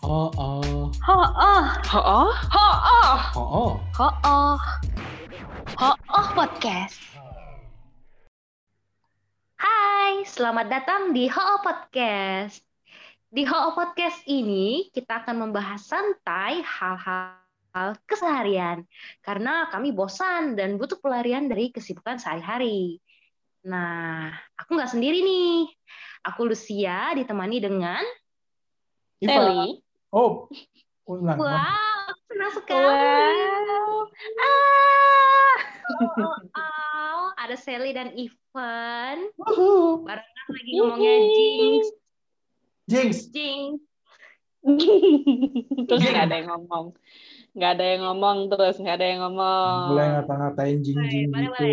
Oh, oh, Ho oh, Oh, oh. ho oh, ho oh, ho oh podcast. Hai, selamat datang di Ho oh podcast. Di Ho oh podcast ini kita akan membahas santai hal-hal keseharian karena kami bosan dan butuh pelarian dari kesibukan sehari-hari. Nah, aku nggak sendiri nih. Aku Lucia ditemani dengan. Sally. Oh, ulang. Wow, senang sekali. Wow. Ah, oh, oh, ada Sally dan Ivan. Woohoo. Barengan lagi ngomongnya Jinx. Jinx. Jinx. terus nggak ada yang ngomong. Nggak ada yang ngomong terus, nggak ada yang ngomong. Boleh ngata-ngatain jing-jing Boleh, gitu.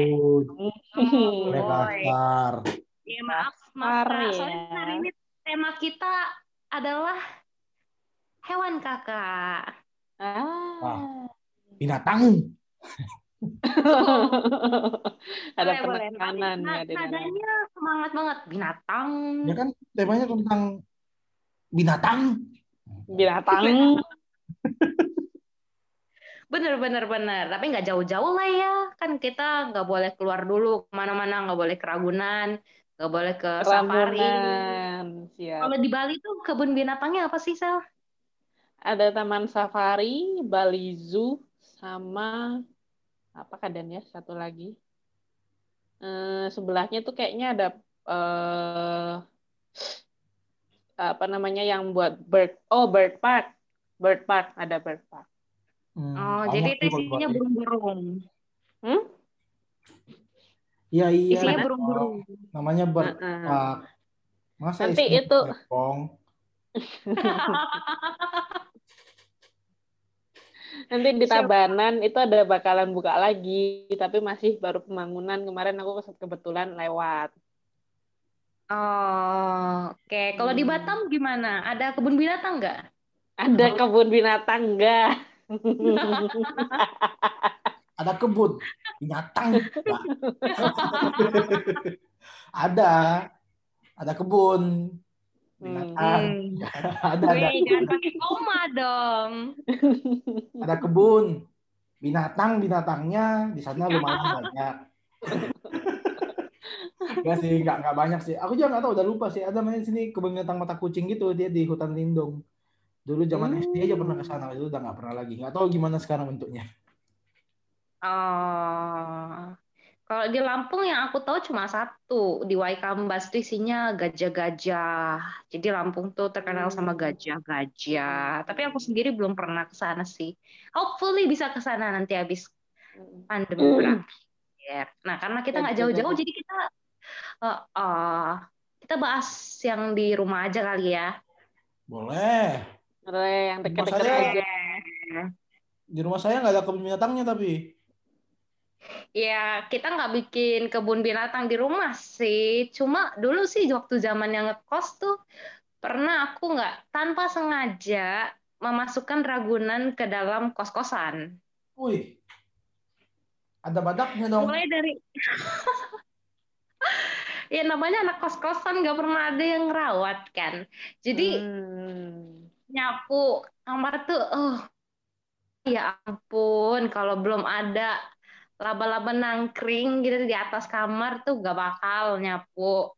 boleh, Boleh kasar. Ya, maaf, maaf. Ya. Soalnya hari ini tema kita adalah hewan kakak. Ah. Binatang. ada Boleh, boleh. penekanan Nah, ya nadanya semangat banget. Binatang. Ya kan temanya tentang binatang. binatang. Bener, bener, bener. Tapi nggak jauh-jauh lah ya. Kan kita nggak boleh keluar dulu ke mana-mana. Nggak boleh keragunan. Nggak boleh ke safari. Ragunan. Siap. Kalau di Bali tuh kebun binatangnya apa sih, Sel? Ada taman safari, Bali Zoo, sama apa kadannya satu lagi. Eh, sebelahnya tuh kayaknya ada eh, apa namanya yang buat bird. Oh, bird park. Bird park, ada bird park. Hmm, Oh, jadi itu isinya Bali. burung-burung. Hmm? Iya, iya. Isinya burung-burung. Namanya bird Heeh. park. Masa Nanti itu-? Nanti di? Tabanan itu ada bakalan buka lagi, tapi masih baru pembangunan. Kemarin aku kebetulan lewat. Oh, oke. Kalau di Hmm. Batam gimana? Ada kebun binatang nggak? Ada kebun binatang enggak? Ada kebun binatang. Ada. Ada kebun binatang. Hmm. ada ada Wih, jangan pakai koma dong. ada kebun binatang binatangnya di sana lumayan banyak Enggak sih, enggak, enggak banyak sih. Aku juga enggak tahu, udah lupa sih. Ada main sini kebun binatang mata kucing gitu, dia di hutan lindung. Dulu zaman Hmm. SD aja pernah ke sana, itu udah enggak pernah lagi. Enggak tahu gimana sekarang bentuknya. Oh, kalau di Lampung yang aku tahu cuma satu di Waikambas itu isinya gajah-gajah. Jadi Lampung tuh terkenal sama Hmm. gajah-gajah. Tapi aku sendiri belum pernah ke sana sih. Hopefully bisa ke sana nanti habis pandemi Hmm. berakhir. Nah, karena kita nggak jauh-jauh, jadi kita eh, eh, kita bahas yang di rumah aja kali ya. Boleh. Boleh yang deket-deket saya- aja. Di rumah saya nggak ada kebun binatangnya tapi. Ya, kita nggak bikin kebun binatang di rumah sih. Cuma dulu sih waktu zaman yang ngekos tuh pernah aku nggak tanpa sengaja memasukkan ragunan ke dalam kos-kosan. Wih. Ada badaknya dong. Mulai dari ya namanya anak kos-kosan nggak pernah ada yang ngerawat kan. Jadi Hmm. nyapu kamar tuh, oh ya ampun, kalau belum ada laba-laba nangkring gitu di atas kamar tuh gak bakal nyapu.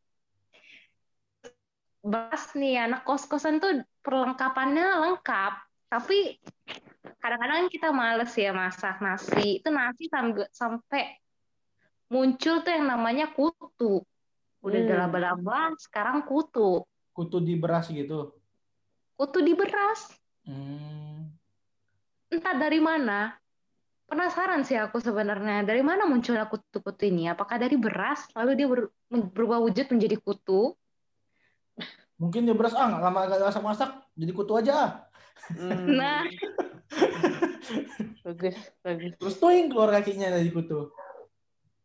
Beras nih, anak kos-kosan tuh perlengkapannya lengkap, tapi kadang-kadang kita males ya masak nasi. Itu nasi sampai, sampai muncul tuh yang namanya kutu. Udah Hmm. laba-laba, sekarang kutu. Kutu di beras gitu. Kutu di beras. Hmm. entah dari mana. Penasaran sih aku sebenarnya, dari mana munculnya kutu-kutu ini? Apakah dari beras, lalu dia ber- berubah wujud menjadi kutu? Mungkin di beras ah nggak lama nggak masak-masak jadi kutu aja. Hmm. Nah. bagus, bagus. Terus tuing keluar kakinya dari kutu.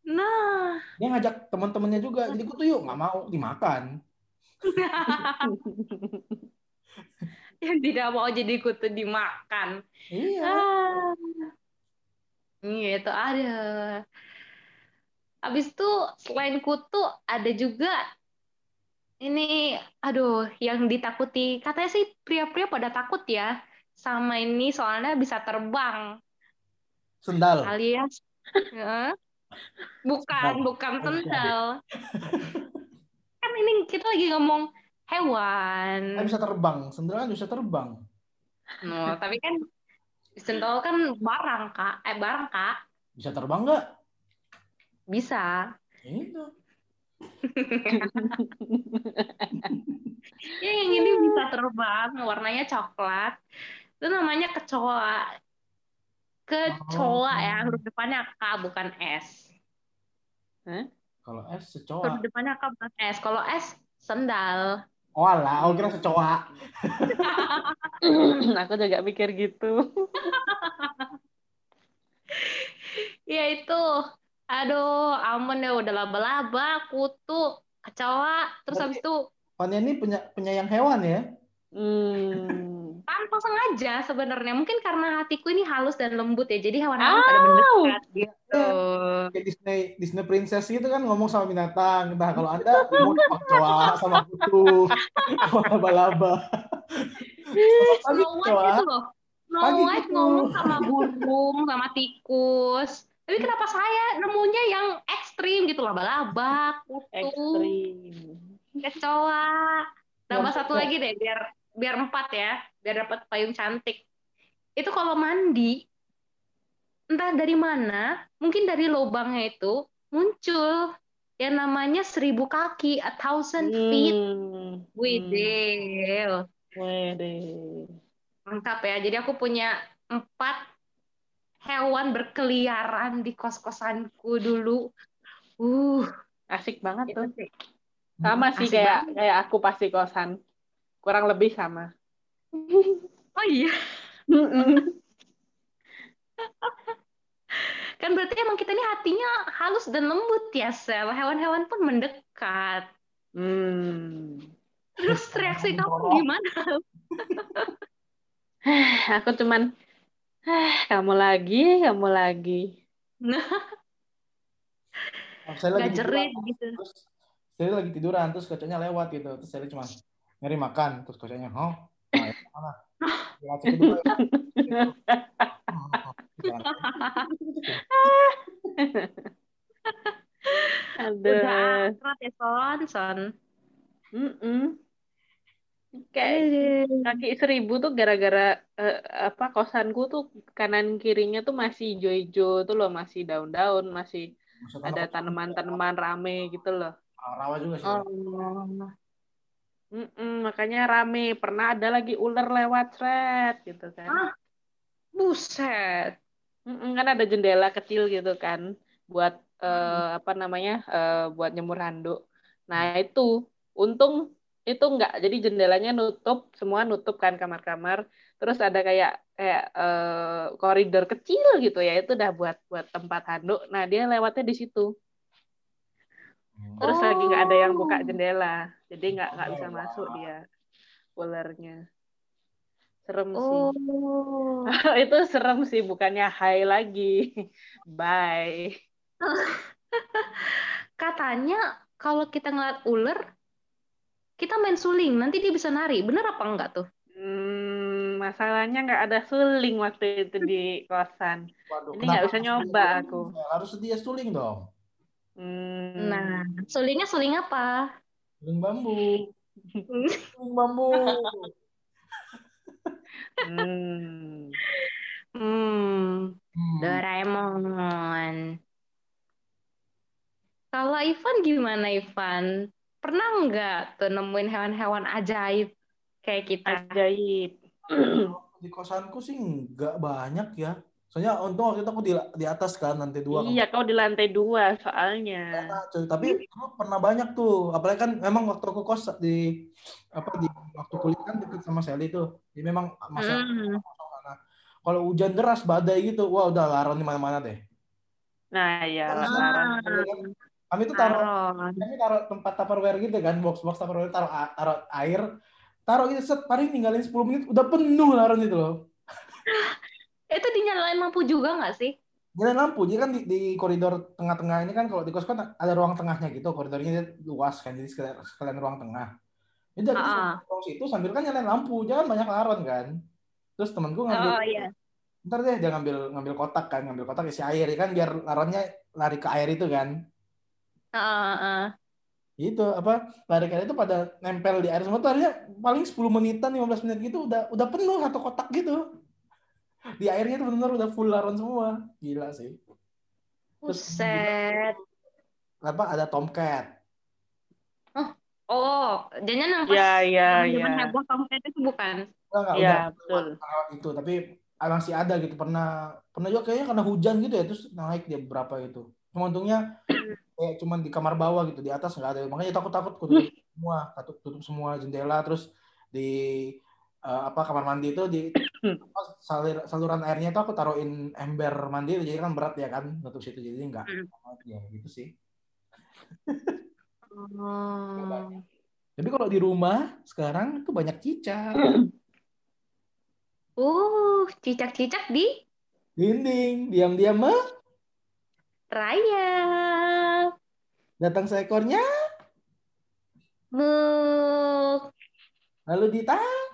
Nah, Dia ngajak teman-temannya juga jadi kutu yuk nggak mau dimakan. yang tidak mau jadi kutu dimakan. Iya. Ah. Iya, itu ada. Habis itu selain kutu ada juga Ini, aduh, yang ditakuti. Katanya sih pria-pria pada takut ya sama ini soalnya bisa terbang. Sendal. Alias, ya. bukan, Sendal. bukan Oh, sendal. Kan ini kita lagi ngomong hewan. Kan bisa terbang. Sendal kan bisa terbang. No, tapi kan sendal kan barang, Kak. Eh, barang, Kak. Bisa terbang nggak? Bisa. Ya Itu. Ya, yang ini bisa terbang, warnanya coklat. Itu namanya kecoa. Kecoa Oh. ya, huruf depannya K bukan S. Kalau es Huruf secoa. depannya K bukan S. Kalau S sendal. Oh alah, aku kira secoa. Aku juga mikir gitu. Ya itu. Aduh, aman ya udah laba-laba, kutu, kecoa, terus habis itu Fania ini penya- penyayang hewan ya? Hmm. tanpa sengaja sebenarnya. Mungkin karena hatiku ini halus dan lembut ya. Jadi hewan-hewan pada mendekat gitu. Kayak Disney Disney Princess gitu kan ngomong sama binatang. Nah kalau anda ngomong sama kecoa, sama kutu, sama laba-laba. Snow White kecoa. itu loh. Snow White gitu. ngomong sama burung, sama tikus. Tapi kenapa saya nemunya yang ekstrim gitu laba-laba, kutu, Ekstrim. kecoa. Tambah Yang satu lagi deh biar biar empat ya, biar dapat payung cantik. Itu kalau mandi entah dari mana, mungkin dari lubangnya itu muncul yang namanya seribu kaki, a thousand feet. Hmm. Widih. Wede. Lengkap ya. Jadi aku punya empat hewan berkeliaran di kos-kosanku dulu. Uh, Asik banget tuh. sih. Sama sih Asik kayak banget. kayak aku pasti kosan. Kurang lebih sama. Oh iya, kan berarti emang kita ini hatinya halus dan lembut ya, Sel. Hewan-hewan pun mendekat. Hmm. Terus reaksi kamu gimana? Aku cuman "Ah, kamu lagi, kamu lagi. Saya lagi Gak jerit tiduran, gitu. terus saya lagi tiduran, terus kocoknya lewat gitu. Terus saya cuma nyari makan, terus kocoknya, oh, mana? Udah akrab ya, Son. Son. Kayak kaki seribu tuh gara-gara eh, apa kosanku tuh kanan kirinya tuh masih hijau-hijau tuh loh masih daun-daun masih Maksud ada tanaman-tanaman rame gitu loh. rawa juga sih. Oh. Mm-mm, makanya rame. Pernah ada lagi ular lewat thread gitu kan. Ah. Buset. Mm-mm, kan ada jendela kecil gitu kan buat eh, apa namanya eh, buat nyemur handuk. Nah itu untung itu enggak jadi jendelanya nutup semua nutup kan kamar-kamar. Terus ada kayak kayak eh, koridor kecil gitu ya itu udah buat buat tempat handuk. Nah dia lewatnya di situ. Terus lagi nggak ada yang buka Oh. jendela, jadi nggak nggak bisa Wah. masuk dia ularnya. Serem sih. Oh. itu serem sih bukannya hai lagi bye Katanya kalau kita ngeliat ular, kita main suling, nanti dia bisa nari. Bener apa enggak tuh? hmm, masalahnya nggak ada suling waktu itu di kosan Waduh, Ini nggak bisa harus nyoba aku. Harus sedia suling dong. Hmm, Nah, sulingnya suling apa? Suling bambu. Suling bambu. hmm. Hmm, Hmm. Doraemon. Kalau Ivan gimana Ivan? Pernah nggak tuh nemuin hewan-hewan ajaib kayak kita? ajaib Di kosanku sih nggak banyak ya. Soalnya untung waktu itu aku di, di atas kan, lantai dua. iya kau di lantai dua soalnya cuy. Tapi dulu pernah banyak tuh. Apalagi kan memang waktu aku kos di apa di waktu kuliah kan deket sama Sally tuh. Jadi memang masa Hmm. sana. Kalau hujan deras badai gitu, wah udah laron di mana-mana deh. nah ya Ah. larang Kami tuh taruh kami taruh tempat tupperware gitu kan, box-box tupperware taruh taruh air, taruh gitu set paling ninggalin 10 menit udah penuh laron itu loh. Itu dinyalain lampu juga nggak sih? nyalain lampu. Jadi kan di, di koridor tengah-tengah ini kan kalau di kos kan ada ruang tengahnya gitu, koridornya luas kan, jadi sekalian, sekalian ruang tengah. Jadi dari Ah. ruang situ sambil kan nyalain lampu, jangan banyak laron kan. Terus temanku ngambil, Oh iya. ntar deh dia ngambil ngambil kotak kan, ngambil kotak isi air ya kan, biar laronnya lari ke air itu kan. Heeh, heeh. Gitu apa lari ke air itu pada nempel di air semua tuh paling 10 menitan 15 menit gitu udah udah penuh satu kotak gitu. Di airnya tuh benar udah full laron semua. Gila sih. Terus Buset. apa ada tomcat. Oh, jangan yang pas Ya, ya, ya. heboh Tomcat itu bukan? Enggak, enggak, Iya, udah betul. itu, tapi masih ada gitu. Pernah pernah juga kayaknya karena hujan gitu ya, terus naik dia berapa gitu. Cuma untungnya kayak cuman di kamar bawah gitu, di atas nggak ada. Makanya takut-takut aku tutup semua, tutup, tutup semua jendela, terus di eh, apa kamar mandi itu di apa, salir, saluran airnya itu aku taruhin ember mandi, jadi kan berat ya kan, tutup situ jadi enggak. Hmm. Ya gitu sih. Oh. Tapi kalau di rumah sekarang itu banyak cicak, Uh, cicak-cicak di dinding, diam-diam mah raya. datang seekornya, Muk. lalu ditang.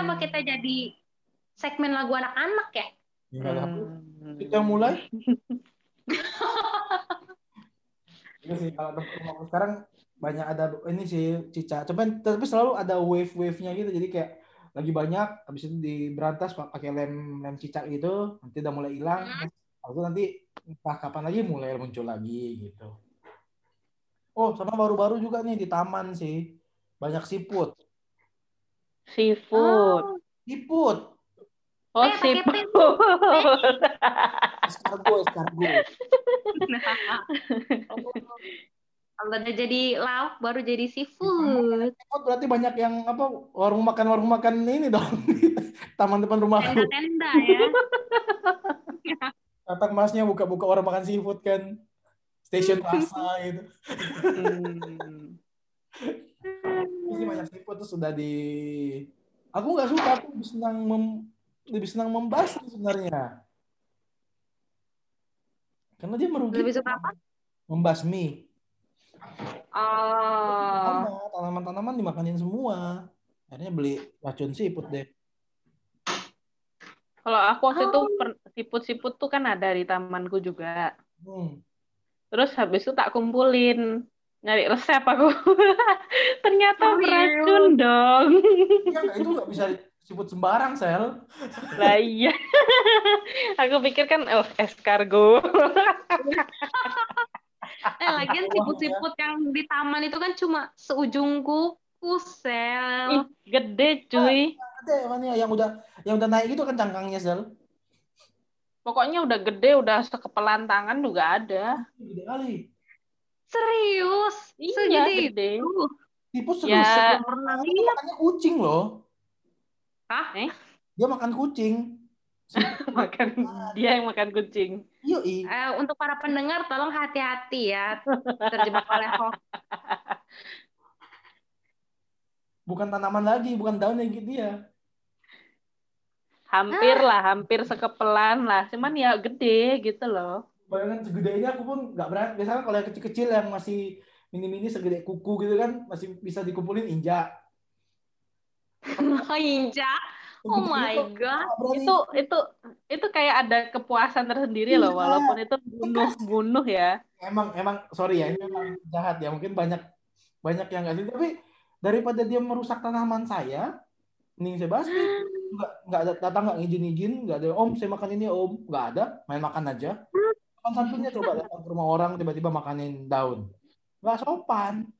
Kenapa kita jadi segmen lagu anak-anak ya? Gimana? Hmm. Kita mulai. Itu sih kalau tempat rumahku sekarang banyak ada ini sih cica. Cuman tapi selalu ada wave-wave-nya gitu. Jadi kayak lagi banyak, habis itu diberantas pak- pakai lem lem cicak gitu, nanti udah mulai hilang. Hmm. Itu nanti entah kapan lagi mulai muncul lagi gitu. Oh, sama baru-baru juga nih di taman sih. Banyak siput. Seafood. Siput. Oh, Eh, pakai seafood. Escargot, escargot. Kalau udah jadi lauk baru jadi seafood. Oh, berarti banyak yang apa warung makan warung makan ini dong taman depan rumah Tenda-tenda ya. datang masnya buka-buka warung makan seafood kan stasiun rasa gitu Hmm. Ini banyak seafood tuh sudah di aku nggak suka aku lebih senang mem... lebih senang membasmi sebenarnya karena dia merugikan Lebih suka apa? membasmi Oh. Tanaman-tanaman dimakanin semua akhirnya beli racun seafood deh Kalau aku waktu itu Oh. per- siput-siput tuh kan ada di tamanku juga. hmm. Terus habis itu tak kumpulin nyari resep aku. Ternyata Oh, iya. beracun dong. Ya, itu nggak bisa seafood sembarang sel Lah iya. aku pikir kan oh escargot. Eh, lagian siput-siput yang di taman itu kan cuma seujung kuku, sel. Ih, gede cuy. ada yang yang udah yang udah naik itu kan cangkangnya sel Pokoknya udah gede, udah sekepelan tangan juga ada. gede kali Serius? Iya, Segede gede. itu? Tipe serius. Ya. Dia makannya kucing loh. Hah? Eh? Dia makan kucing. makan dia yang makan kucing. Yoi. Eh, untuk para pendengar tolong hati-hati ya terjebak oleh hoax. Bukan tanaman lagi, bukan daunnya gitu dia. Hampir Ah. lah, hampir sekepelan lah. Cuman ya gede gitu loh. Bayangan segede ini aku pun nggak berani. Biasanya kalau yang kecil-kecil yang masih mini-mini segede kuku gitu kan masih bisa dikumpulin injak. Inja. Oh Segede my god. nggak. Itu itu itu kayak ada kepuasan tersendiri loh Iya. walaupun itu bunuh-bunuh ya. emang emang sorry ya ini memang jahat ya mungkin banyak banyak yang nggak sih tapi daripada dia merusak tanaman saya mending saya basmi nggak nggak ada datang nggak izin izin nggak ada om saya makan ini om nggak ada main makan aja sopan santunnya coba datang ke rumah orang tiba-tiba makanin daun nggak sopan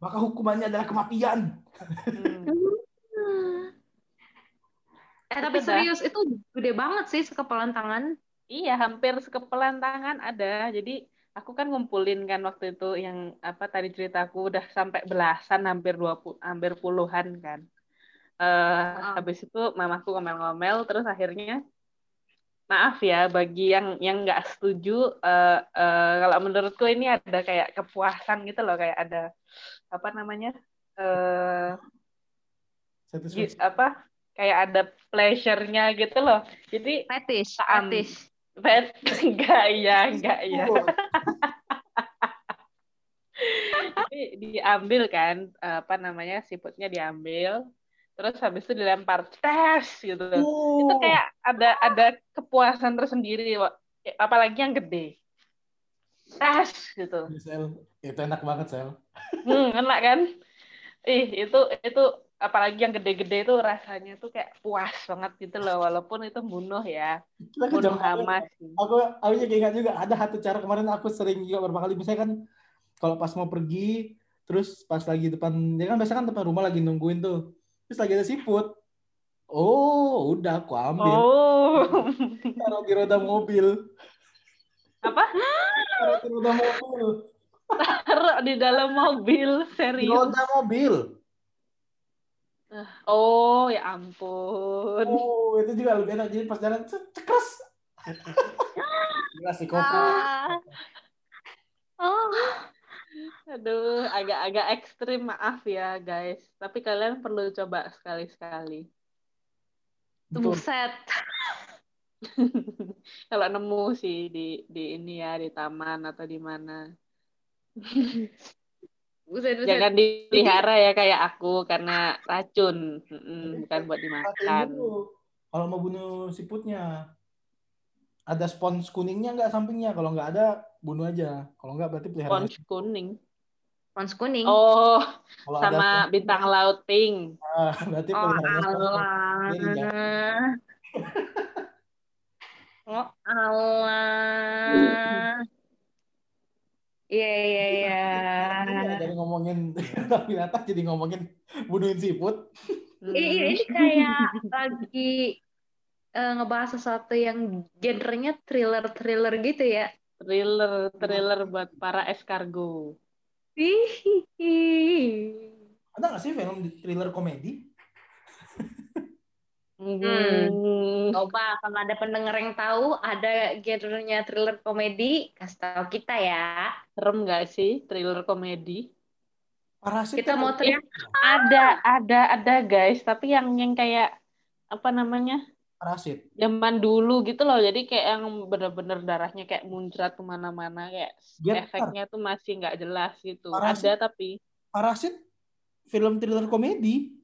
maka hukumannya adalah kematian Hmm. Eh tapi serius itu gede banget sih sekepalan tangan. Iya, hampir sekepelan tangan ada. Jadi aku kan ngumpulin kan waktu itu yang apa tadi ceritaku udah sampai belasan hampir dua pu- hampir puluhan kan. Eh habis itu mamaku ngomel-ngomel terus akhirnya maaf ya bagi yang yang nggak setuju eh, eh, kalau menurutku ini ada kayak kepuasan gitu loh kayak ada apa namanya eh Satisfaction. apa kayak ada pleasure-nya gitu loh. Jadi Fetish, Am- fetish. pet enggak ya, enggak ya. Jadi diambil kan apa namanya siputnya diambil, terus habis itu dilempar tes gitu. Itu oh. kayak ada ada kepuasan tersendiri, Wak. apalagi yang gede. Tes gitu. Sel, itu enak banget sel. Hmm, enak kan? Ih, itu itu apalagi yang gede-gede itu rasanya tuh kayak puas banget gitu loh walaupun itu bunuh ya. Kita Bunuh kejam hama banget. sih. Aku, aku juga ingat juga ada satu cara kemarin aku sering juga beberapa kali misalnya kan kalau pas mau pergi terus pas lagi depan ya kan biasa kan depan rumah lagi nungguin tuh terus lagi ada siput oh udah aku ambil Oh. taruh di roda mobil Apa? taruh di roda mobil Taruh di dalam mobil, di serius. roda mobil Oh, ya ampun. oh itu juga lebih enak jadi pas jalan cekres Gila sih koko Ah. Oh, Aduh, agak-agak ekstrim, maaf ya guys. Tapi kalian perlu coba sekali-sekali. buset. Kalau nemu sih di di ini ya di taman atau di mana. Buset, buset. Jangan dipelihara ya kayak aku karena racun, bukan buat dimakan. kalau mau bunuh siputnya ada spons kuningnya nggak sampingnya kalau nggak ada bunuh aja kalau nggak berarti pelihara Spons kuning. Pons kuning. Oh, kalau sama ada bintang laut pink. Ah, berarti Oh pelihara Allah. Jangan. Oh Allah. Iya iya iya. jadi ngomongin binatang jadi ngomongin bunuhin siput Ini, ini kayak lagi eh, ngebahas sesuatu yang genrenya thriller-thriller gitu ya. Thriller, thriller buat para escargo. Ada nggak sih film thriller komedi Hmm. Coba kalau ada pendengar yang tahu ada genrenya thriller komedi, kasih tahu kita ya. Serem nggak sih thriller komedi? parasit Kita kan mau teriak Ada, ada, ada guys. Tapi yang yang kayak apa namanya? Parasit Zaman dulu gitu loh. Jadi kayak yang bener-bener darahnya kayak muncrat ke mana-mana. Kayak Get efeknya tuh masih nggak jelas gitu. Parasit. Ada tapi. parasit film thriller komedi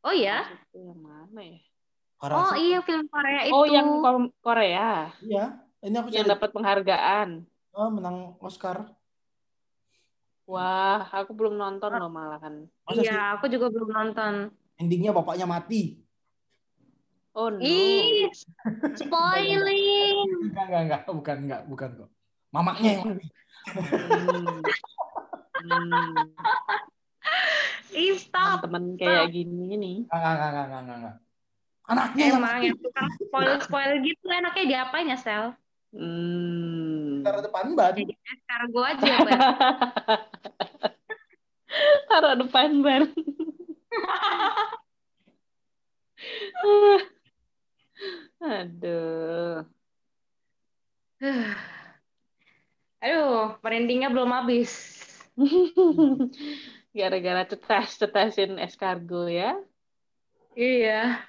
Oh ya? Yang mana ya? Oh parasit iya film Korea itu. Oh, yang Ko- Korea. iya ini aku Yang dapat penghargaan. oh, menang Oscar Wah, aku belum nonton loh malahan. Iya, aku juga belum nonton. endingnya bapaknya mati Oh no. Ih, spoiling. enggak enggak enggak bukan enggak bukan kok mamanya yang mati Hmm. Ih, stop. Teman-teman kayak gini nih. enggak enggak enggak enggak enggak, anaknya yang Emang mati yang tukang spoiler-spoiler gitu enaknya diapain ya, Sel? Hmm. taruh depan ban Jadi escargot aja, Bang. Taruh depan ban. Aduh. Aduh, merindingnya belum habis. Gara-gara cetas-cetasin escargot ya. Iya.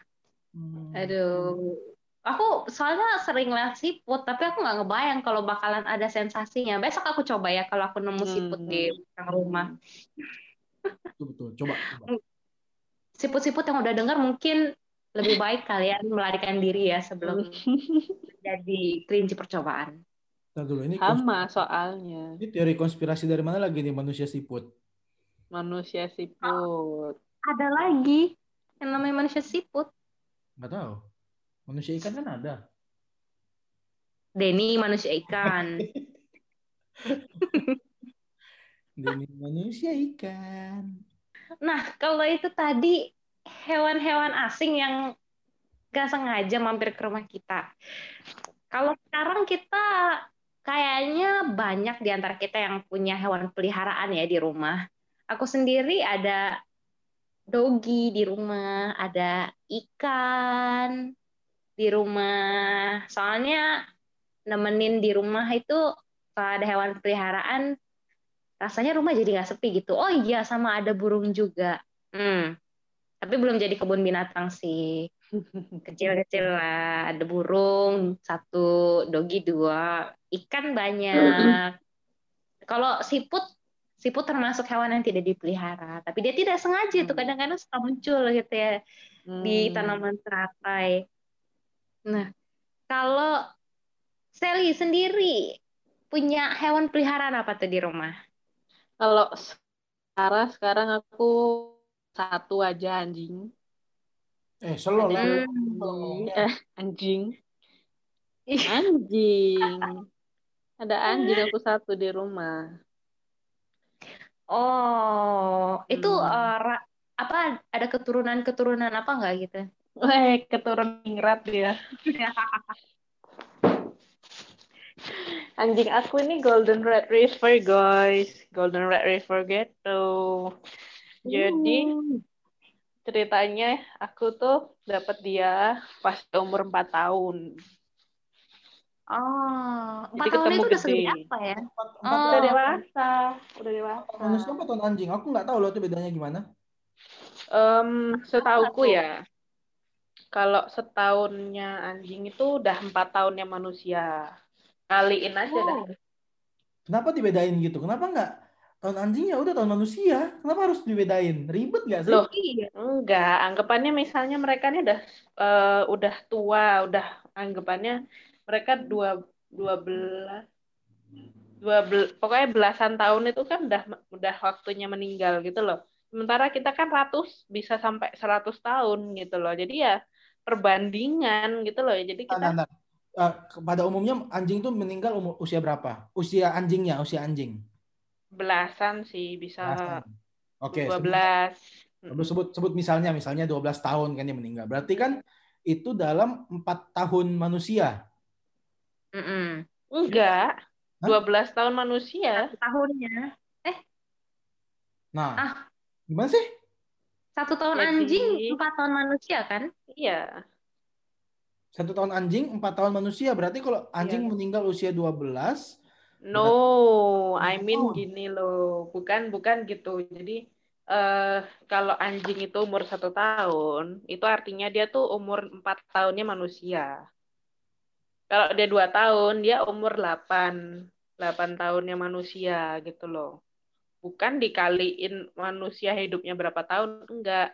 Hmm. Aduh. Aku soalnya sering lihat siput, tapi aku nggak ngebayang kalau bakalan ada sensasinya. Besok aku coba ya kalau aku nemu siput di belakang rumah. betul betul coba, coba. Siput-siput yang udah dengar mungkin lebih baik kalian melarikan diri ya sebelum jadi kelinci percobaan. Ntar dulu ini Sama soalnya. ini teori konspirasi dari mana lagi nih manusia siput Manusia siput. Ada lagi yang namanya manusia siput. nggak tahu manusia ikan kan ada Denny manusia ikan. Demi manusia ikan Nah, kalau itu tadi hewan-hewan asing yang gak sengaja mampir ke rumah kita. Kalau sekarang kita kayaknya banyak di antara kita yang punya hewan peliharaan ya di rumah. Aku sendiri ada dogi di rumah, ada ikan di rumah. Soalnya nemenin di rumah itu kalau ada hewan peliharaan rasanya rumah jadi nggak sepi gitu. Oh iya, sama ada burung juga. Hmm. Tapi belum jadi kebun binatang sih. Kecil-kecil lah. Ada burung satu, dogi dua, ikan banyak. Kalau siput, siput termasuk hewan yang tidak dipelihara. Tapi dia tidak sengaja itu Hmm. kadang-kadang suka muncul gitu ya di Hmm. tanaman teratai. Nah, kalau Sally sendiri punya hewan peliharaan apa tuh di rumah? Kalau sekarang sekarang aku satu aja anjing. Eh, selo lah. Eh, anjing. Ih. Anjing. Ada anjing aku satu di rumah. Oh, itu Hmm. eh, ra- apa ada keturunan-keturunan apa nggak gitu? Weh, keturunan ningrat dia. Anjing aku ini golden red river, guys. Golden red river gitu. Jadi ceritanya aku tuh dapat dia pas umur 4 tahun. Oh, Jadi empat tahun ketemu itu udah segede gede. apa ya? Empat, Oh. empat Udah dewasa, udah dewasa. manusia apa tahun anjing? Aku nggak tahu loh itu bedanya gimana. Em, setauku ya, kalau setahunnya anjing itu udah empat tahunnya manusia. Kaliin aja dah. Oh. Kenapa dibedain gitu? Kenapa nggak tahun anjing ya udah tahun manusia? Kenapa harus dibedain? Ribet nggak sih? Loh. Iya. Enggak, anggapannya misalnya mereka ini udah eh, udah tua, udah anggapannya mereka dua dua belas dua bel- pokoknya belasan tahun itu kan udah udah waktunya meninggal gitu loh. Sementara kita kan ratus bisa sampai 100 tahun gitu loh. Jadi ya perbandingan gitu loh. Jadi Nah, kita nah, nah. Eh, pada umumnya anjing tuh meninggal umur usia berapa? Usia anjingnya, usia anjing. Belasan sih bisa Belasan. Oke, 12. sebut, sebut sebut misalnya misalnya 12 tahun kan dia meninggal. Berarti kan itu dalam empat tahun manusia. Mm-mm. Enggak. Hah? 12 tahun manusia. Satu tahunnya. Nah, Ah. gimana sih? Satu tahun Jadi- anjing, empat tahun manusia kan? Iya. Satu tahun anjing, empat tahun manusia. Berarti kalau anjing Iya. meninggal usia 12, No, I mean gini loh, bukan bukan gitu. Jadi eh kalau anjing itu umur satu tahun, itu artinya dia tuh umur empat tahunnya manusia. Kalau dia dua tahun, dia umur 8, 8 tahunnya manusia gitu loh. Bukan dikaliin manusia hidupnya berapa tahun, enggak.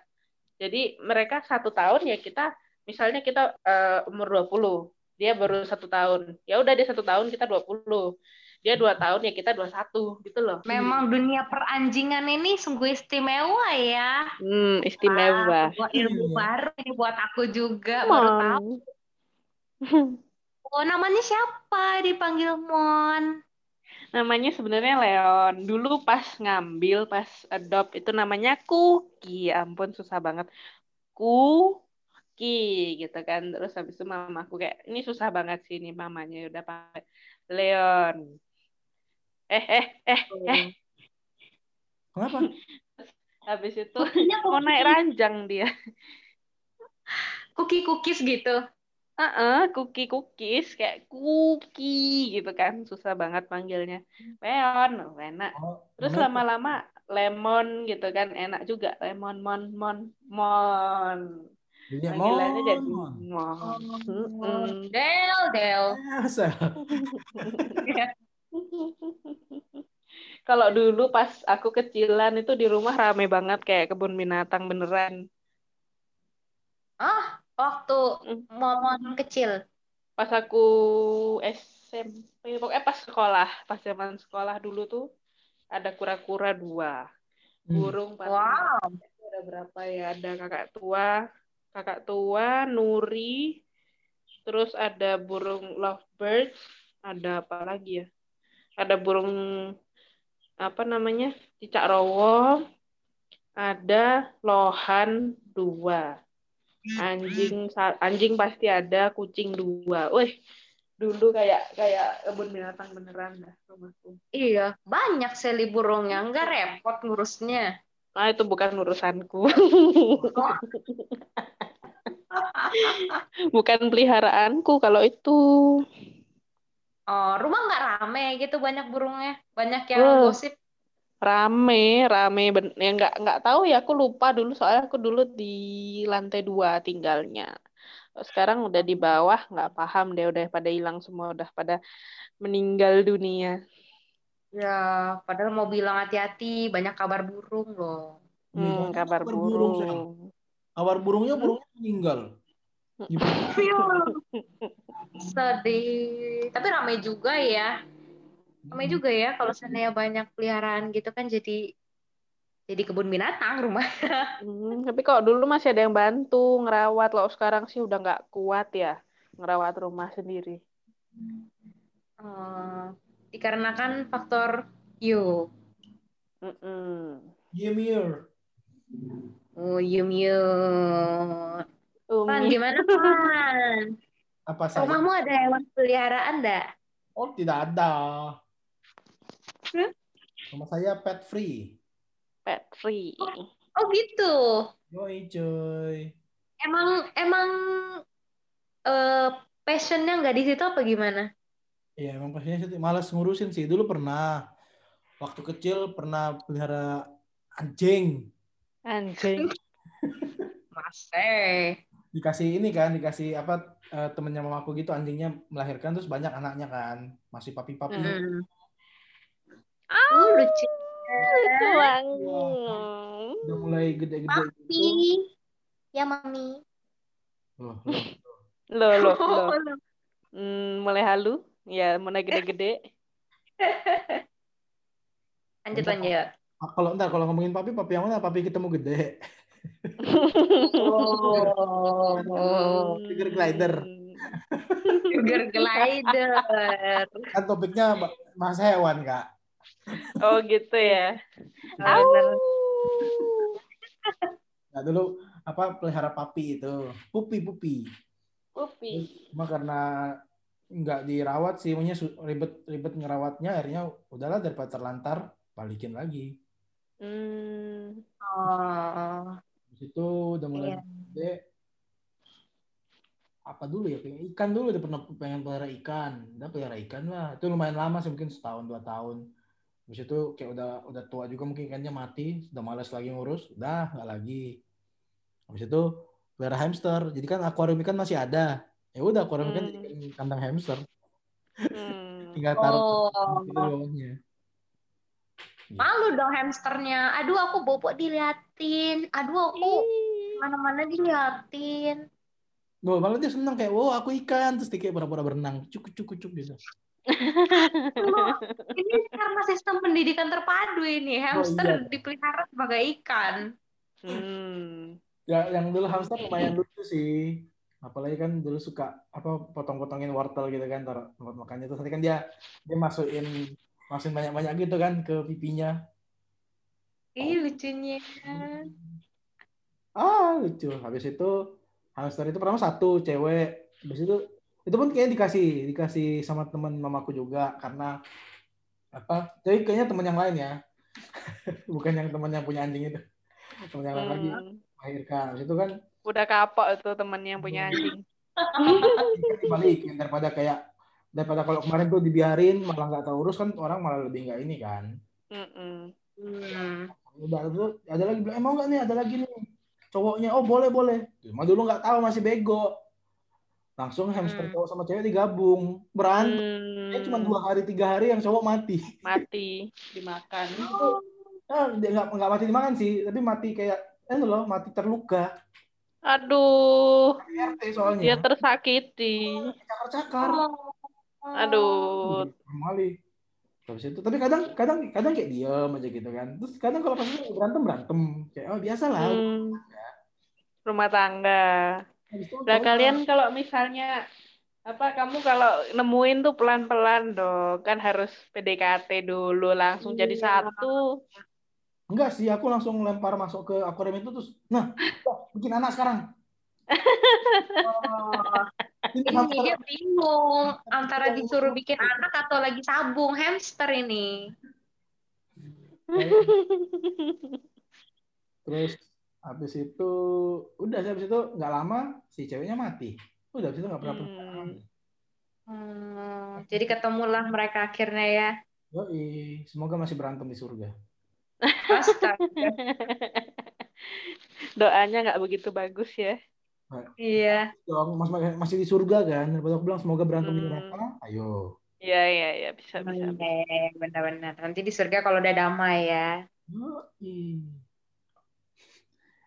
Jadi mereka satu tahun ya kita, misalnya kita eh, umur 20, dia baru satu tahun. Ya udah dia satu tahun, kita 20. Dia dua tahun ya kita 21 gitu loh. Memang dunia peranjingan ini sungguh istimewa ya. Hmm, Wah, istimewa. ilmu Iya. baru ini buat aku juga, Mon. baru tahu. Oh, namanya siapa dipanggil Mon? Namanya sebenarnya Leon. Dulu pas ngambil, pas adopt itu namanya Kuki. Ya ampun susah banget. Kuki gitu kan. Terus habis itu mamaku kayak ini susah banget sih ini mamanya udah pakai Leon. Eh eh eh eh kenapa? habis itu Kukinya mau naik ranjang dia. kuki kukis gitu. Heeh, kuki kukis kayak kuki gitu kan. Susah banget panggilnya. Leon, enak. Oh, Terus lama-lama lemon gitu kan enak juga lemon mon mon mon Jadinya panggilannya jadi Mon. mon Oh, Mm-mm. Del, Del. Kalau dulu pas aku kecilan itu di rumah rame banget kayak kebun binatang beneran Ah, waktu Momon kecil. pas aku SMP pokoknya pas sekolah pas zaman sekolah dulu tuh ada kura-kura dua Hmm. burung pas Wow. ada berapa ya ada kakak tua kakak tua Nuri terus ada burung lovebird ada apa lagi ya ada burung apa namanya cicak rowo ada lohan dua anjing anjing pasti ada kucing dua wih dulu kayak kayak kebun binatang beneran dah rumahku Iya, banyak seli burungnya. Enggak repot ngurusnya. nah itu bukan urusanku bukan peliharaanku kalau itu Oh, rumah nggak rame gitu banyak burungnya. Banyak yang Wah. gosip. Rame, rame. Ben ya nggak nggak tahu ya. Aku lupa dulu soalnya aku dulu di lantai dua tinggalnya. Sekarang udah di bawah, nggak paham deh. Udah pada hilang semua, udah pada meninggal dunia. Ya, padahal mau bilang hati-hati, banyak kabar burung loh. Hmm, Iya, kabar kabar burung, Sayang. burung. Kabar burungnya burungnya meninggal. Gimana? Sedih. Tapi ramai juga ya. Ramai juga ya kalau seandainya banyak peliharaan gitu kan jadi jadi kebun binatang rumah. Hmm, tapi kok dulu masih ada yang bantu ngerawat. Kalau sekarang sih udah nggak kuat ya ngerawat rumah sendiri. Eh, dikarenakan faktor you. Mm-mm. Ymir. Oh, yum yum. Pan, gimana Pan? Apa saya? Rumahmu ada hewan peliharaan enggak? Oh, tidak ada. Hmm? Rumah saya pet free. pet free. Oh gitu. Yoi, cuy. Emang emang eh passionnya nggak di situ apa gimana? Iya, emang pastinya sih malas ngurusin sih. Dulu pernah waktu kecil pernah pelihara anjing. Anjing. Masih. Dikasih ini kan, dikasih apa eh, temennya mamaku gitu anjingnya melahirkan terus banyak anaknya kan. Masih papi-papi. Hmm. Oh, lucu. Lucu banget. Udah mulai gede-gede Papi. gitu. Ya, Mami. Loh, loh. Loh, loh, loh. Hmm, mulai halu. Ya, mulai gede-gede. Lanjut lanjut. Kalau ntar kalau ngomongin papi, papi yang mana? Papi ketemu gede. Oh. Sugar glider. Sugar glider. Kan topiknya bahasa hewan, Kak. Oh, gitu ya. Bener. Nah, dulu apa pelihara papi itu. Pupi, pupi. Upi. Cuma karena nggak dirawat sih, punya ribet-ribet ngerawatnya, akhirnya udahlah daripada terlantar, balikin lagi. Hmm. Oh. Itu udah mulai Iya. gede. Apa dulu ya? Pengen ikan dulu, udah pernah pengen pelihara ikan. Udah pelihara ikan lah. Itu lumayan lama sih, mungkin setahun dua tahun. Habis itu kayak udah udah tua juga mungkin ikannya mati, udah males lagi ngurus, udah nggak lagi. Habis itu pelihara hamster. Jadi kan akuarium ikan masih ada. Ya udah akuarium ikan Hmm. jadi kandang hamster. Hmm. Tinggal taruh Oh. di bawahnya. Malu dong hamsternya. Aduh, aku bobok diliatin. Aduh, aku mana-mana diliatin. Loh, malah dia seneng kayak, wow aku ikan. Terus dia kayak pura-pura berenang. Cuk, cuk, cuk, gitu. Loh, ini karena sistem pendidikan terpadu ini. Hamster iya. dipelihara sebagai ikan. Hmm. Ya, yang dulu hamster lumayan lucu sih. Apalagi kan dulu suka apa potong-potongin wortel gitu kan taruh tempat makannya terus nanti kan dia dia masukin masukin banyak-banyak gitu kan ke pipinya. Ih, lucunya. Ah, lucu. Habis itu hamster itu pertama satu cewek. Habis itu itu pun kayaknya dikasih dikasih sama teman mamaku juga karena apa? Jadi kayaknya teman yang lain ya. Bukan yang teman yang punya anjing itu. Teman yang lain lagi Hmm. melahirkan. Habis itu kan Udah kapok itu temannya yang punya anjing. dibalikin daripada kayak daripada kalau kemarin tuh dibiarin malah nggak tahu urus kan orang malah lebih nggak ini kan Mm-mm. Hmm. udah terus ada lagi bilang emang nggak nih ada lagi nih cowoknya oh boleh boleh cuma dulu nggak tahu masih bego langsung hamster Hmm. cowok sama cewek digabung berantem. Eh, cuma dua hari tiga hari yang cowok mati Mati dimakan. nah, dia nggak nggak mati dimakan sih tapi mati kayak eh loh mati terluka Aduh, RT dia soalnya tersakiti. cakar-cakar Oh. Aduh. Mali. Habis itu, tapi kadang kadang kadang kayak diem aja gitu kan. Terus kadang kalau pas berantem berantem kayak oh biasa lah. Hmm. Rumah tangga. Habis itu Nah, kalian kalau misalnya apa kamu kalau nemuin tuh pelan-pelan dong, kan harus PDKT dulu langsung jadi Iya. satu. enggak sih, aku langsung lempar masuk ke akuarium itu terus, nah, wah, bikin anak sekarang. Ini hamster. dia bingung antara disuruh bikin anak atau lagi sabung hamster ini. Terus habis itu udah sih habis itu nggak lama si ceweknya mati. Udah habis itu nggak pernah Hmm. Hmm, jadi ketemulah mereka akhirnya ya. Yoi, semoga masih berantem di surga. Astaga. Doanya nggak begitu bagus ya. Iya. Dong, mas masih di surga kan. Daripada aku bilang semoga berantem di Hmm. neraka. Ayo. Iya iya iya bisa bisa. Iya, benar-benar. Nanti di surga kalau udah damai ya. Yoi.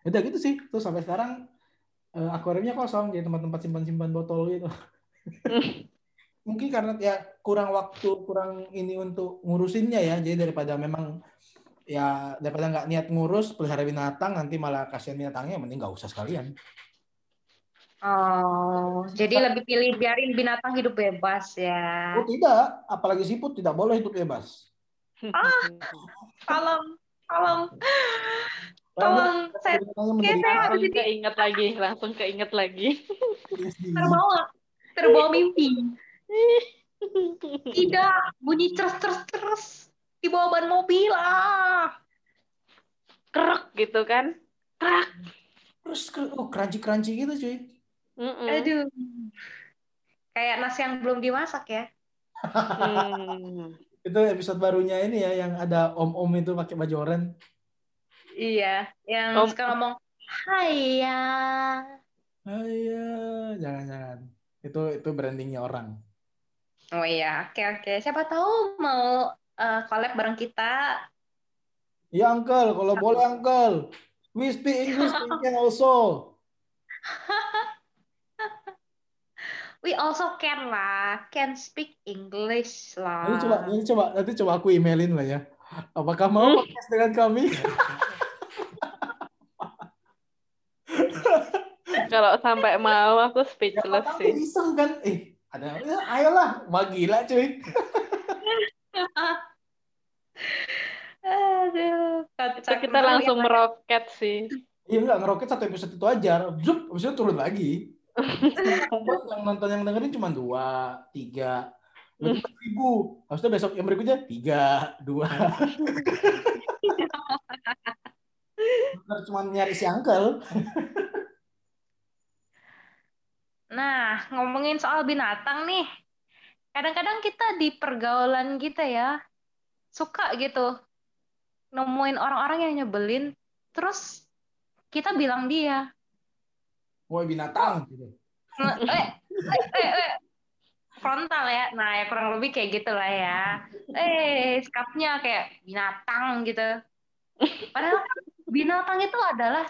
Udah gitu sih. Terus sampai sekarang eh, akuariumnya kosong jadi tempat-tempat simpan-simpan botol gitu. Mungkin karena ya kurang waktu, kurang ini untuk ngurusinnya ya. Jadi daripada memang ya daripada nggak niat ngurus pelihara binatang nanti malah kasihan binatangnya mending nggak usah sekalian. Oh, jadi lebih pilih biarin binatang hidup bebas ya. Oh tidak, apalagi siput tidak boleh hidup bebas. Tolong, tolong, tolong. Saya menjadi saya harus ini keinget lagi, langsung keinget lagi. PTSD. terbawa, terbawa mimpi. Tidak, bunyi terus terus terus di bawah ban mobil ah. Krek gitu kan. Krek. Terus oh crunchy-crunchy gitu cuy. Mm-mm. Aduh. Kayak nasi yang belum dimasak ya. Hmm. Itu episode barunya ini ya yang ada om-om itu pakai baju oranye. Iya, yang Om- suka ngomong Hai ya. Ayo, jangan-jangan. Itu itu brandingnya orang. Oh iya, oke oke. Siapa tahu mau eh, collab bareng kita. Ya uncle, kalau boleh uncle. We speak English we can also. We also can lah, can speak English Nanti coba, lah. nanti coba, nanti coba aku emailin lah ya. Apakah mau podcast dengan kami? Kalau sampai mau aku Ya, speechless tahu sih. iseng kan? Eh, ada, ya, ayolah, wah gila cuy. Aduh, kita langsung yang- meroket sih. Iya enggak ngeroket satu episode itu aja, zup, habis itu turun lagi. Yang nonton yang dengerin cuma dua, tiga, berarti ribu. Itu besok yang berikutnya tiga, dua. Bener cuma nyari si uncle. Nah, ngomongin soal binatang nih. Kadang-kadang kita di pergaulan kita ya, suka gitu nemuin orang-orang yang nyebelin, terus kita bilang dia, Woi binatang. Gitu. Frontal ya. Nah, ya kurang lebih kayak gitu lah ya. Eh, sikapnya kayak binatang gitu. Padahal kan binatang itu adalah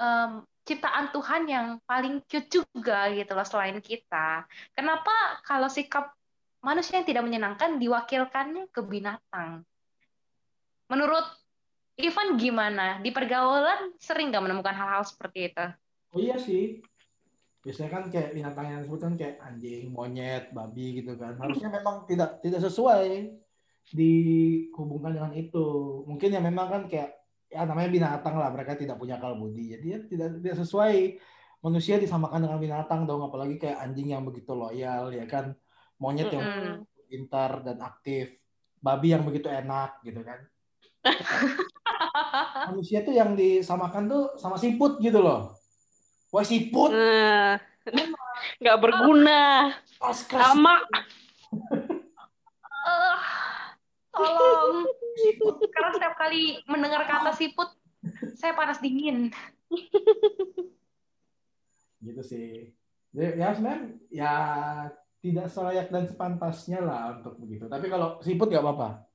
em, ciptaan Tuhan yang paling cute juga gitu loh selain kita. Kenapa kalau sikap manusia yang tidak menyenangkan diwakilkannya ke binatang? Menurut Ivan gimana? Di pergaulan sering nggak menemukan hal-hal seperti itu? Oh iya sih. Biasanya kan kayak binatang yang disebut kan kayak anjing, monyet, babi gitu kan. Harusnya memang tidak tidak sesuai dihubungkan dengan itu. Mungkin ya memang kan kayak ya namanya binatang lah, mereka tidak punya akal budi. Jadi ya tidak tidak sesuai manusia disamakan dengan binatang dong, apalagi kayak anjing yang begitu loyal ya kan. Monyet yang pintar dan aktif, babi yang begitu enak gitu kan. Manusia tuh yang disamakan tuh sama siput gitu loh. Wah siput, Nah, nggak berguna. Sama. Eh, tolong. siput. Karena setiap kali mendengar kata siput, saya panas dingin. gitu sih. Jadi, ya sebenarnya ya tidak selayak dan sepantasnya lah untuk begitu. Tapi kalau siput nggak apa-apa.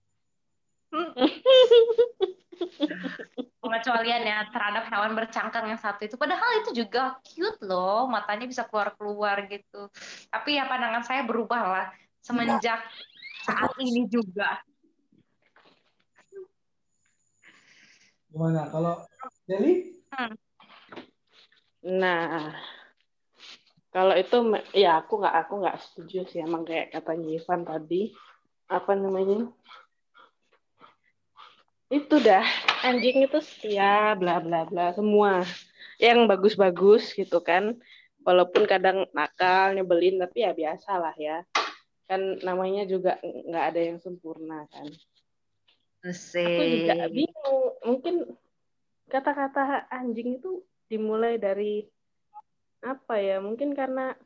Pengecualian ya terhadap hewan bercangkang yang satu itu. Padahal itu juga cute loh, matanya bisa keluar-keluar gitu. Tapi ya pandangan saya berubah lah semenjak saat ini juga. Gimana? Kalau Deli? Nah, kalau itu ya aku nggak aku nggak setuju sih emang kayak katanya Ivan tadi apa namanya itu dah. Anjing itu setia bla bla bla semua. Yang bagus-bagus gitu kan. Walaupun kadang nakal nyebelin tapi ya biasa lah ya. Kan namanya juga nggak ada yang sempurna kan. Aku juga Asik. bingung. Mungkin kata-kata anjing itu dimulai dari apa ya? Mungkin karena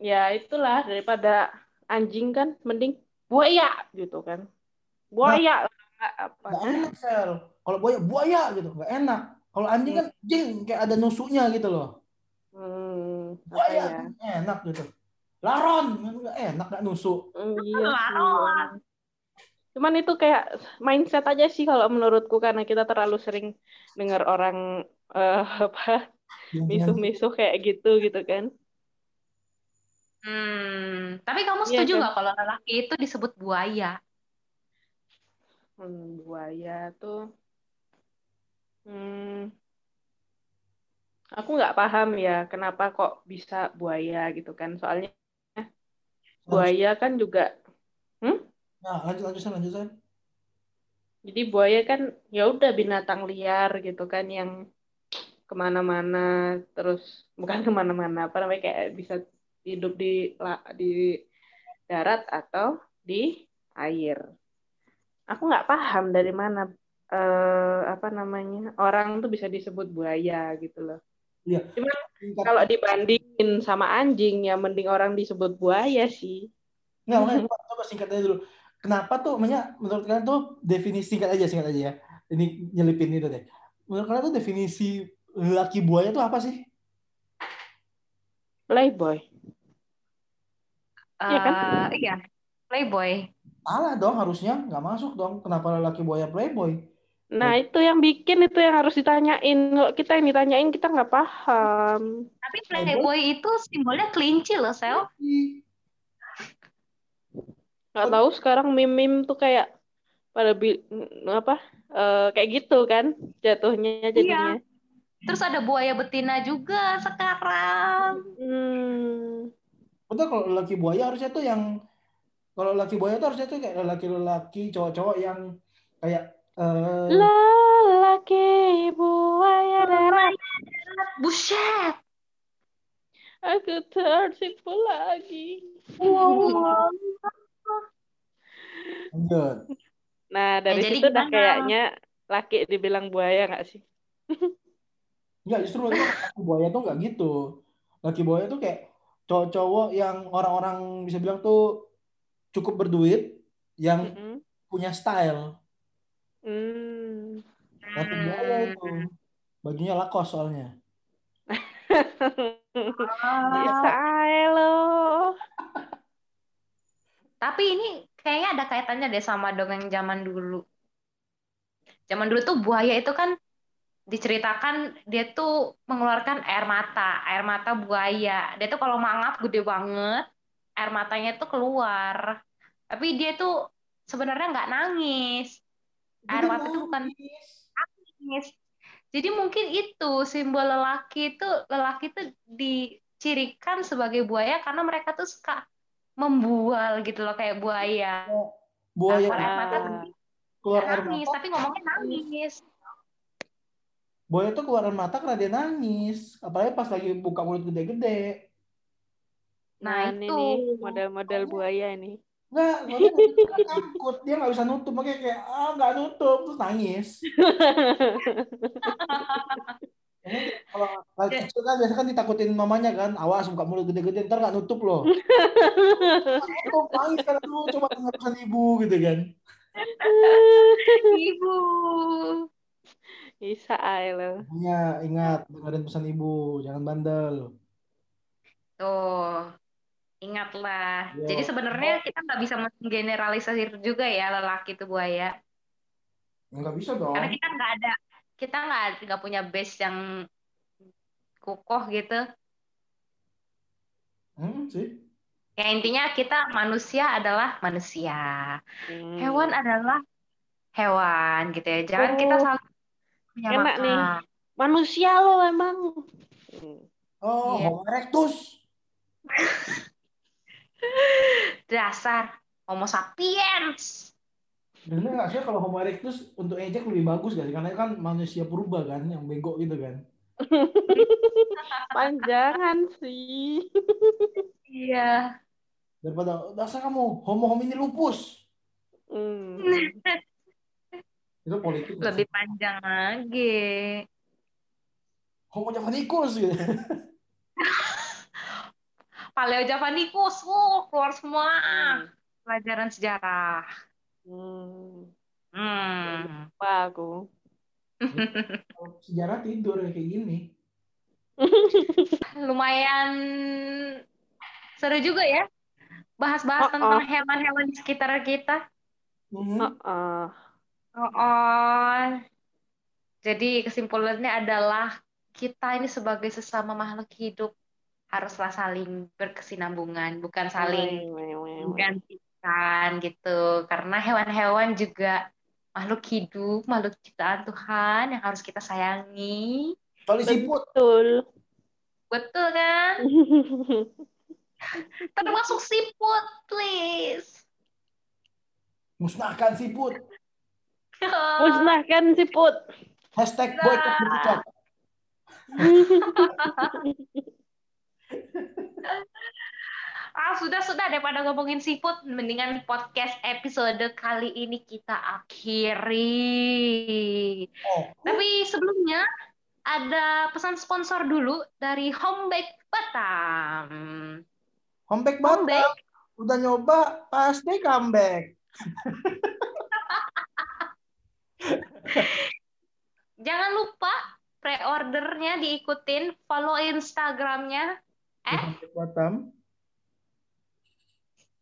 ya itulah daripada anjing kan mending buaya gitu kan. Buaya apa. nggak enak sel kalau buaya buaya gitu nggak enak kalau anjing kan jing kayak ada nusuknya gitu loh Hmm, buaya ya? enak gitu laron nggak enak nggak nusuk Hmm, iya. Laron. Cuman itu kayak mindset aja sih kalau menurutku karena kita terlalu sering dengar orang eh, apa misuh-misuh kayak gitu gitu kan. Hmm, tapi kamu Iya setuju kan? nggak kalau lelaki itu disebut buaya? Hmm, buaya tuh. Hmm, aku nggak paham ya kenapa kok bisa buaya gitu kan. Soalnya buaya kan juga nah lanjut lanjut Sel, lanjut Sel. Jadi buaya kan ya udah binatang liar gitu kan yang ke mana-mana terus bukan ke mana-mana apa namanya kayak bisa hidup di di darat atau di air. Aku nggak paham dari mana eh, apa namanya orang tuh bisa disebut buaya gitu loh. Iya. Singkat- kalau dibandingin sama anjing ya mending orang disebut buaya sih. Nggak, makanya coba, coba singkat aja dulu. Kenapa tuh, makanya menurut kalian tuh definisi singkat aja, singkat aja ya. Ini nyelipin itu deh. Menurut kalian tuh definisi laki buaya tuh apa sih? Playboy. Iya kan? Eh, iya, playboy. Salah dong harusnya, nggak masuk dong. Kenapa laki buaya playboy? Nah, itu yang bikin itu yang harus ditanyain. Kalau kita yang ditanyain kita nggak paham. Tapi playboy itu simbolnya kelinci loh, Sel. Nggak tahu sekarang meme-meme tuh kayak pada bi- apa eh, kayak gitu kan jatuhnya jadinya. Terus ada buaya betina juga sekarang. Hmm. Betul kalau laki buaya harusnya tuh yang kalau laki buaya tuh harusnya tuh kayak laki-laki cowok-cowok yang kayak eh, Lelaki buaya darat, Buset. aku tertipu lagi. Wow. lanjut. Nah, dari jadi situ udah kayaknya laki dibilang buaya nggak sih? Enggak, justru itu laki buaya tuh nggak gitu. Laki buaya tuh kayak cowok-cowok yang orang-orang bisa bilang tuh cukup berduit, yang Mm-mm. punya style. Hmm. Laki buaya itu. Bajunya lakos soalnya. Aja loh. Tapi ini kayaknya ada kaitannya deh sama dongeng zaman dulu. Zaman dulu tuh buaya itu kan diceritakan dia tuh mengeluarkan air mata, air mata buaya. Dia tuh kalau mangap gede banget, air matanya tuh keluar. Tapi dia tuh sebenarnya nggak nangis. Air mata itu bukan nangis. Jadi mungkin itu simbol lelaki itu lelaki itu dicirikan sebagai buaya karena mereka tuh suka membual gitu loh kayak buaya. Buaya Keluar air mata Ah. keluar air nangis, mata, tapi ngomongnya nangis. buaya tuh keluar air mata karena dia nangis. Apalagi pas lagi buka mulut gede-gede. Nah, Nah, itu. model-model buaya ini. Enggak, nggak takut. Dia nggak bisa nutup. Makanya kayak, ah nggak nutup. Terus nangis. Kalau lagi kecil kan biasa kan ditakutin mamanya kan. Awas buka mulut gede-gede. Ntar nggak nutup loh. Nutup, nangis kan lu. Coba dengar pesan ibu gitu kan. Ibu. Bisa aja loh. Makanya ingat dengerin pesan ibu. Jangan bandel. Tuh, ingatlah. Yo. Jadi sebenarnya kita nggak bisa menggeneralisasi juga ya lelaki itu buaya. Nggak bisa dong. Karena kita nggak ada, kita nggak nggak punya base yang kokoh gitu. Hmm, sih. Ya intinya kita manusia adalah manusia. Hmm. Hewan adalah hewan gitu ya. Jangan kita Oh, saling enak nih. Manusia lo emang. Oh, Iya. Homo erectus. Dasar Homo sapiens. Bener nggak sih kalau Homo erectus untuk ejek lebih bagus gak sih? Karena kan manusia purba kan, yang bego gitu kan. Panjangan sih. Iya. Daripada dasar kamu Homo homini lupus. Hmm. Itu politik. Lebih sih? panjang lagi. Homo javanicus gitu. Paleo Javanicus, wow, keluar semua Hmm. pelajaran sejarah. Hmm. Hmm. lupa aku. Sejarah tidur ya kayak gini. Lumayan seru juga ya. Bahas-bahas Oh, tentang oh. hewan-hewan di sekitar kita. Mhm. Heeh. Oh, oh. Jadi kesimpulannya adalah kita ini sebagai sesama makhluk hidup haruslah saling berkesinambungan, bukan saling menggantikan gitu. Karena hewan-hewan juga makhluk hidup, makhluk ciptaan Tuhan yang harus kita sayangi. Siput. Betul. Betul kan? Termasuk siput, please. Musnahkan siput. Musnahkan siput. Hashtag berkicot. Ah, sudah sudah daripada ngomongin siput, mendingan podcast episode kali ini kita akhiri. Oh, Tapi sebelumnya ada pesan sponsor dulu dari Homebake Batam. comeback Batam. Homebake Udah nyoba, pasti comeback. Jangan lupa pre-ordernya diikutin, follow Instagramnya. Comeback Batam.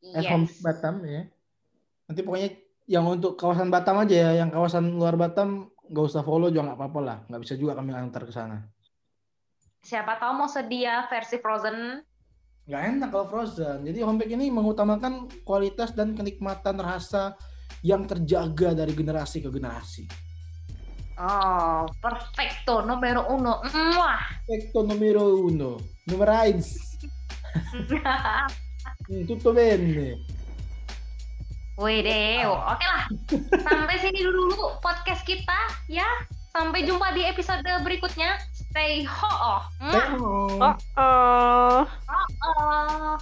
Yes. Comeback Batam ya. Nanti pokoknya yang untuk kawasan Batam aja ya, yang kawasan luar Batam nggak usah follow juga nggak apa-apa lah. Nggak bisa juga kami antar ke sana. Siapa tahu mau sedia versi frozen. Nggak enak kalau frozen. Jadi Homebake ini mengutamakan kualitas dan kenikmatan rasa yang terjaga dari generasi ke generasi. Oh, perfecto, numero uno. Muah. Ecto numero uno. Hmm, tutto bene. Wede, oke lah. Sampai sini dulu muka-podcast kita ya. Sampai jumpa di episode berikutnya. Stay ho. Tengok. Oh, oh. Oh.